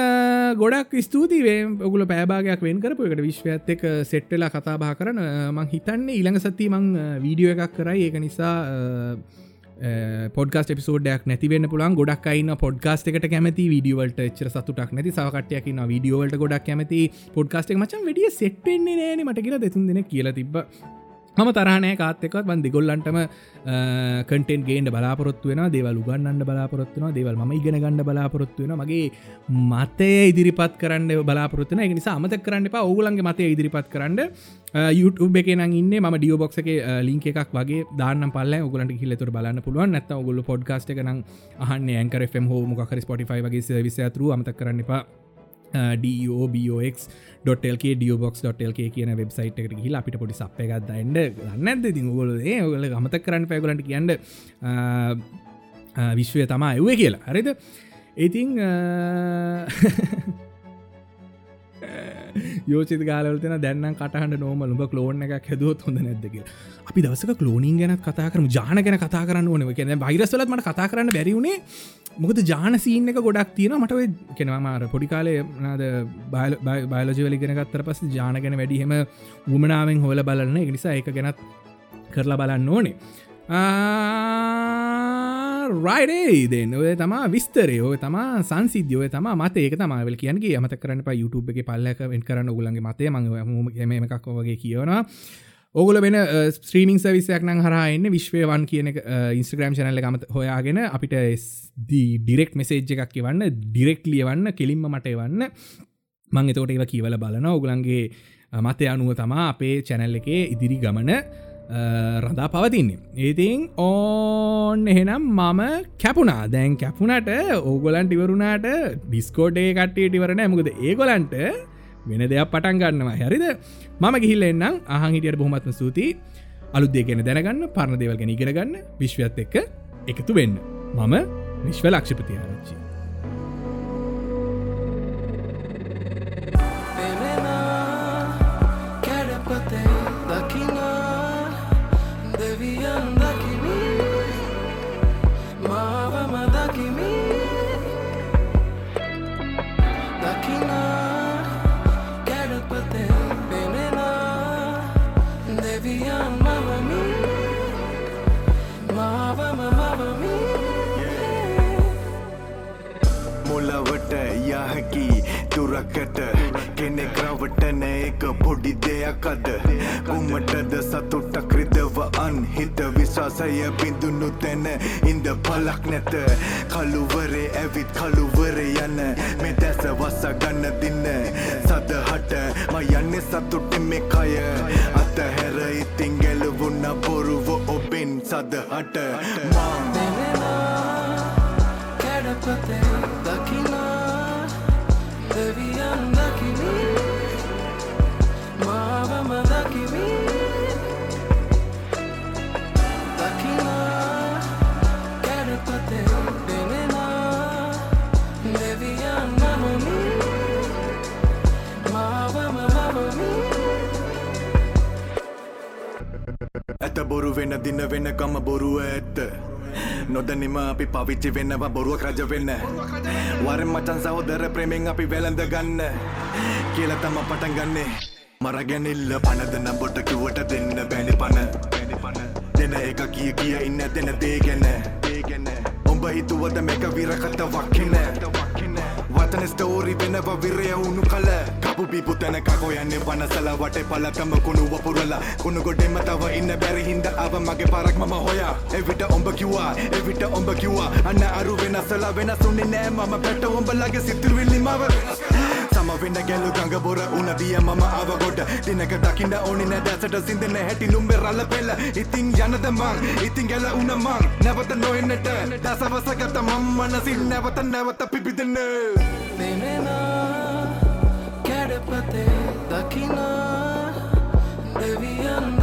ගොඩක් ස්තුතිවේ ඔගුල පෑභාගයක් වෙන් කරපු එකට විශ්වඇත් එක සෙට්ටලා කතා බා කරන මං හිතන්නේ ඉළඟ සති මං වීඩියෝ එකක් කරයි. ඒක නිසා පොඩ්ගස් පිසෝඩයක් නැතිවෙන්න පුළන් ගොඩක් අයින්න පොඩ්ගස්ට එකට කැමති වීඩියවලට එච්චර සතුටක් නැති. සවකටයකින්න වීඩියෝවලට ගොඩක් කැමති. පොඩ්ගස්ට මචන් වැඩිය සෙට්ෙන්නේ නෑන මට කියලා දෙතුන් දෙන කියලා තිබ මම තරහනය කාත්තෙකත් බන් දෙගොල්ලන්ටම කටෙන් ගේන්ට බලාපොරොත්තු වෙන දේවල් උගන්නන්න බලාපොරොත්තුන දේවල් ම ඉගෙන ගන්න බලාපොරොත්තු වෙන මගේ මතය ඉදිරිපත් කරන්න බලාපොරත්තුන එක නිසා අමත කරන්න එපා. ඔගුලන්ගේ මතය ඉදිරිපත් කරන්න. YouTube එක ඉන්න ම ඩියෝබොක්ක ලින්ක එකක් වගේ දාන්න පල්ල ගලට හිලතුර බලන්න පුළුවන්. නැත ඔගුල පොඩ්කාස්ට එකන අහන්න ඇන්කර ම් හෝ මොකර ස්පොටිෆයි වගේ විසයතුරු අමත කරන්න එපා. ඩෝබක්.ල්ක ඩියෝබොක්ස්.ල්ක කියන වෙබ්සයිට් එකට හිලා අපිට පොඩි සප් එකක් දන්න. නැද ති ගොල ඔල ගමත කරන්න පැගලට කියන්න. විශ්වය තමා එවේ කියලා. හරිද? ඉතිං යෝචිත ගාලවලතන දැන්න කටහට නෝම ලුඹ කලෝන එක හැදුවත් හොඳ නැදක අපි දවසක කලෝනින් ගැන කතා කරම. ජාන ගැන කතා කරන්න ඕනව කියන වෛරස්වලත් මට කතා කරන්න බැරිවුණේ මොකද ජාන සීන් එක ගොඩක් තියෙන මට කෙනවාමාර පොඩි කාලේ නද බයලජවලි ගෙන ගත්තර පස් ජාන ගැන වැඩිහෙම උමනාවෙන් හොල බලන්න. එක නිසා එක ගැනත් කරලා බලන්න ඕනේ. රයිඩේ දෙන්න ඔය තමා විස්තරය ඔය තමා සංසිද්ධියෝය තම මත ඒක තමයිවල් කියන්ගේ අමත කරන්න YouTube එක පල්ලක වෙන් කරන්න ගුලන්ගේ මතය. මං එකක් වගේ කියවනවා. ඕගල වෙන ස්ත්‍රීමිං සවිසයක් නං හරන්න විශ්වයවන් කියන ඉන්ස්ට්‍රග්‍රම් චනල්ල ගමත හොයාගෙන අපිට ඩිරෙක් මෙසේජ් එකක් කියවන්න ඩිරෙක් ලියවන්න කෙලින්ම මට එවන්න. මං එතෝට ඒව කියවල බලන ඔගුලන්ගේ මතය අනුව තමා අපේ චැනල් එකේ ඉදිරි ගමන රඳා පවතින්නේ. ඒතින් ඕන්න එහෙනම් මම කැපුණා. දැන් කැපුණට ඕගොලන්ට ඉවරුණාට ඩිස්කෝඩේ කට්ටියට ඉවරණ ඇමකද ඒගොලන්ට වෙන දෙයක් පටන් ගන්නවා. හැරිද? මම ගිහිල්ල එන්නම්. අහන් හිටියට බොහොමත්ම සූතියි අලුදේ ගැන දැනගන්න පරණ දේවල් ගැන ඉගෙනගන්න විශ්වයත් එක්ක එකතු වෙන්න. මම විශ්ව ලක්ෂපති තුරකට කෙනෙක් රවටන එක පොඩි දෙයක් අද. කුමටද සතුටක් රිදව අන්හිත විශ්වාසය බිඳුණු තැන ඉන්ද පලක් නැත. කළුවරේ ඇවිත් කළුවරේ යන මේ දැස වස ගන්න දින්න සදහට ම යන්නේ සතුටෙන් මේ කය. අතහැර ඉතින් ගැලවුණ බොරුව ඔබෙන් සදහට. මං දෙනෙනා කැඩපතේ දකිනා දෙවියන් දකිමි මාවම දකිමි දකිනා කැඩපතේ දෙනෙනා දෙවියන් මමමි මාවම මමමි ඇත බොරු වෙන දින වෙනකම බොරුව ඇත්ත නොදනිම අපි පවිච්චි වෙන්නවා බොරුවක් රජ වෙන්න. වරෙන් මචන් සහෝදර ප්‍රේමෙන් අපි වැළඳ ගන්න කියල තම පටන් ගන්නේ. මරගැනිල්ල පනදන බොට කිවට දෙන්න බැනි පන. දෙන එක කිය කිය ඉන්න දෙන දේ ගැන. උඹ හිතුවද මේක විරකත වක්කින. වතන ස්ටෝරි වෙනව විරයවුණු කල. කපු පිපු තැන කකොයන්නේ පනසල වට පලකම කුණු වපුරලා කුණු ගොඩෙම තව ඉන්න බැරි හින්ද අව මගේ පරක් මම හොයා. එවිට ඔඹ කිව්වා එවිට ඔඹ කිව්වා. අන්න අරු වෙනසල වෙනසුන්නේ නෑ මම. පැට ඔඹලගේ සිතුවිලි මව. සම වෙන්න ගැලු ගඟ බොර උන දිය මම අවගොඩ. දිනක දකින්න ඕනි නෑ දැසට සිඳන හැටි නුම්බෙ රල්ල පෙල්ල ඉතින් යනද මං? ඉතින් ගැල උන මං? නැවත නොෙන්නට දසවසගත මම් මනසින් නැවත නැවත පිපිදන්න දෙනෙනා කැඩපතේ දකිනා දෙවියන් ද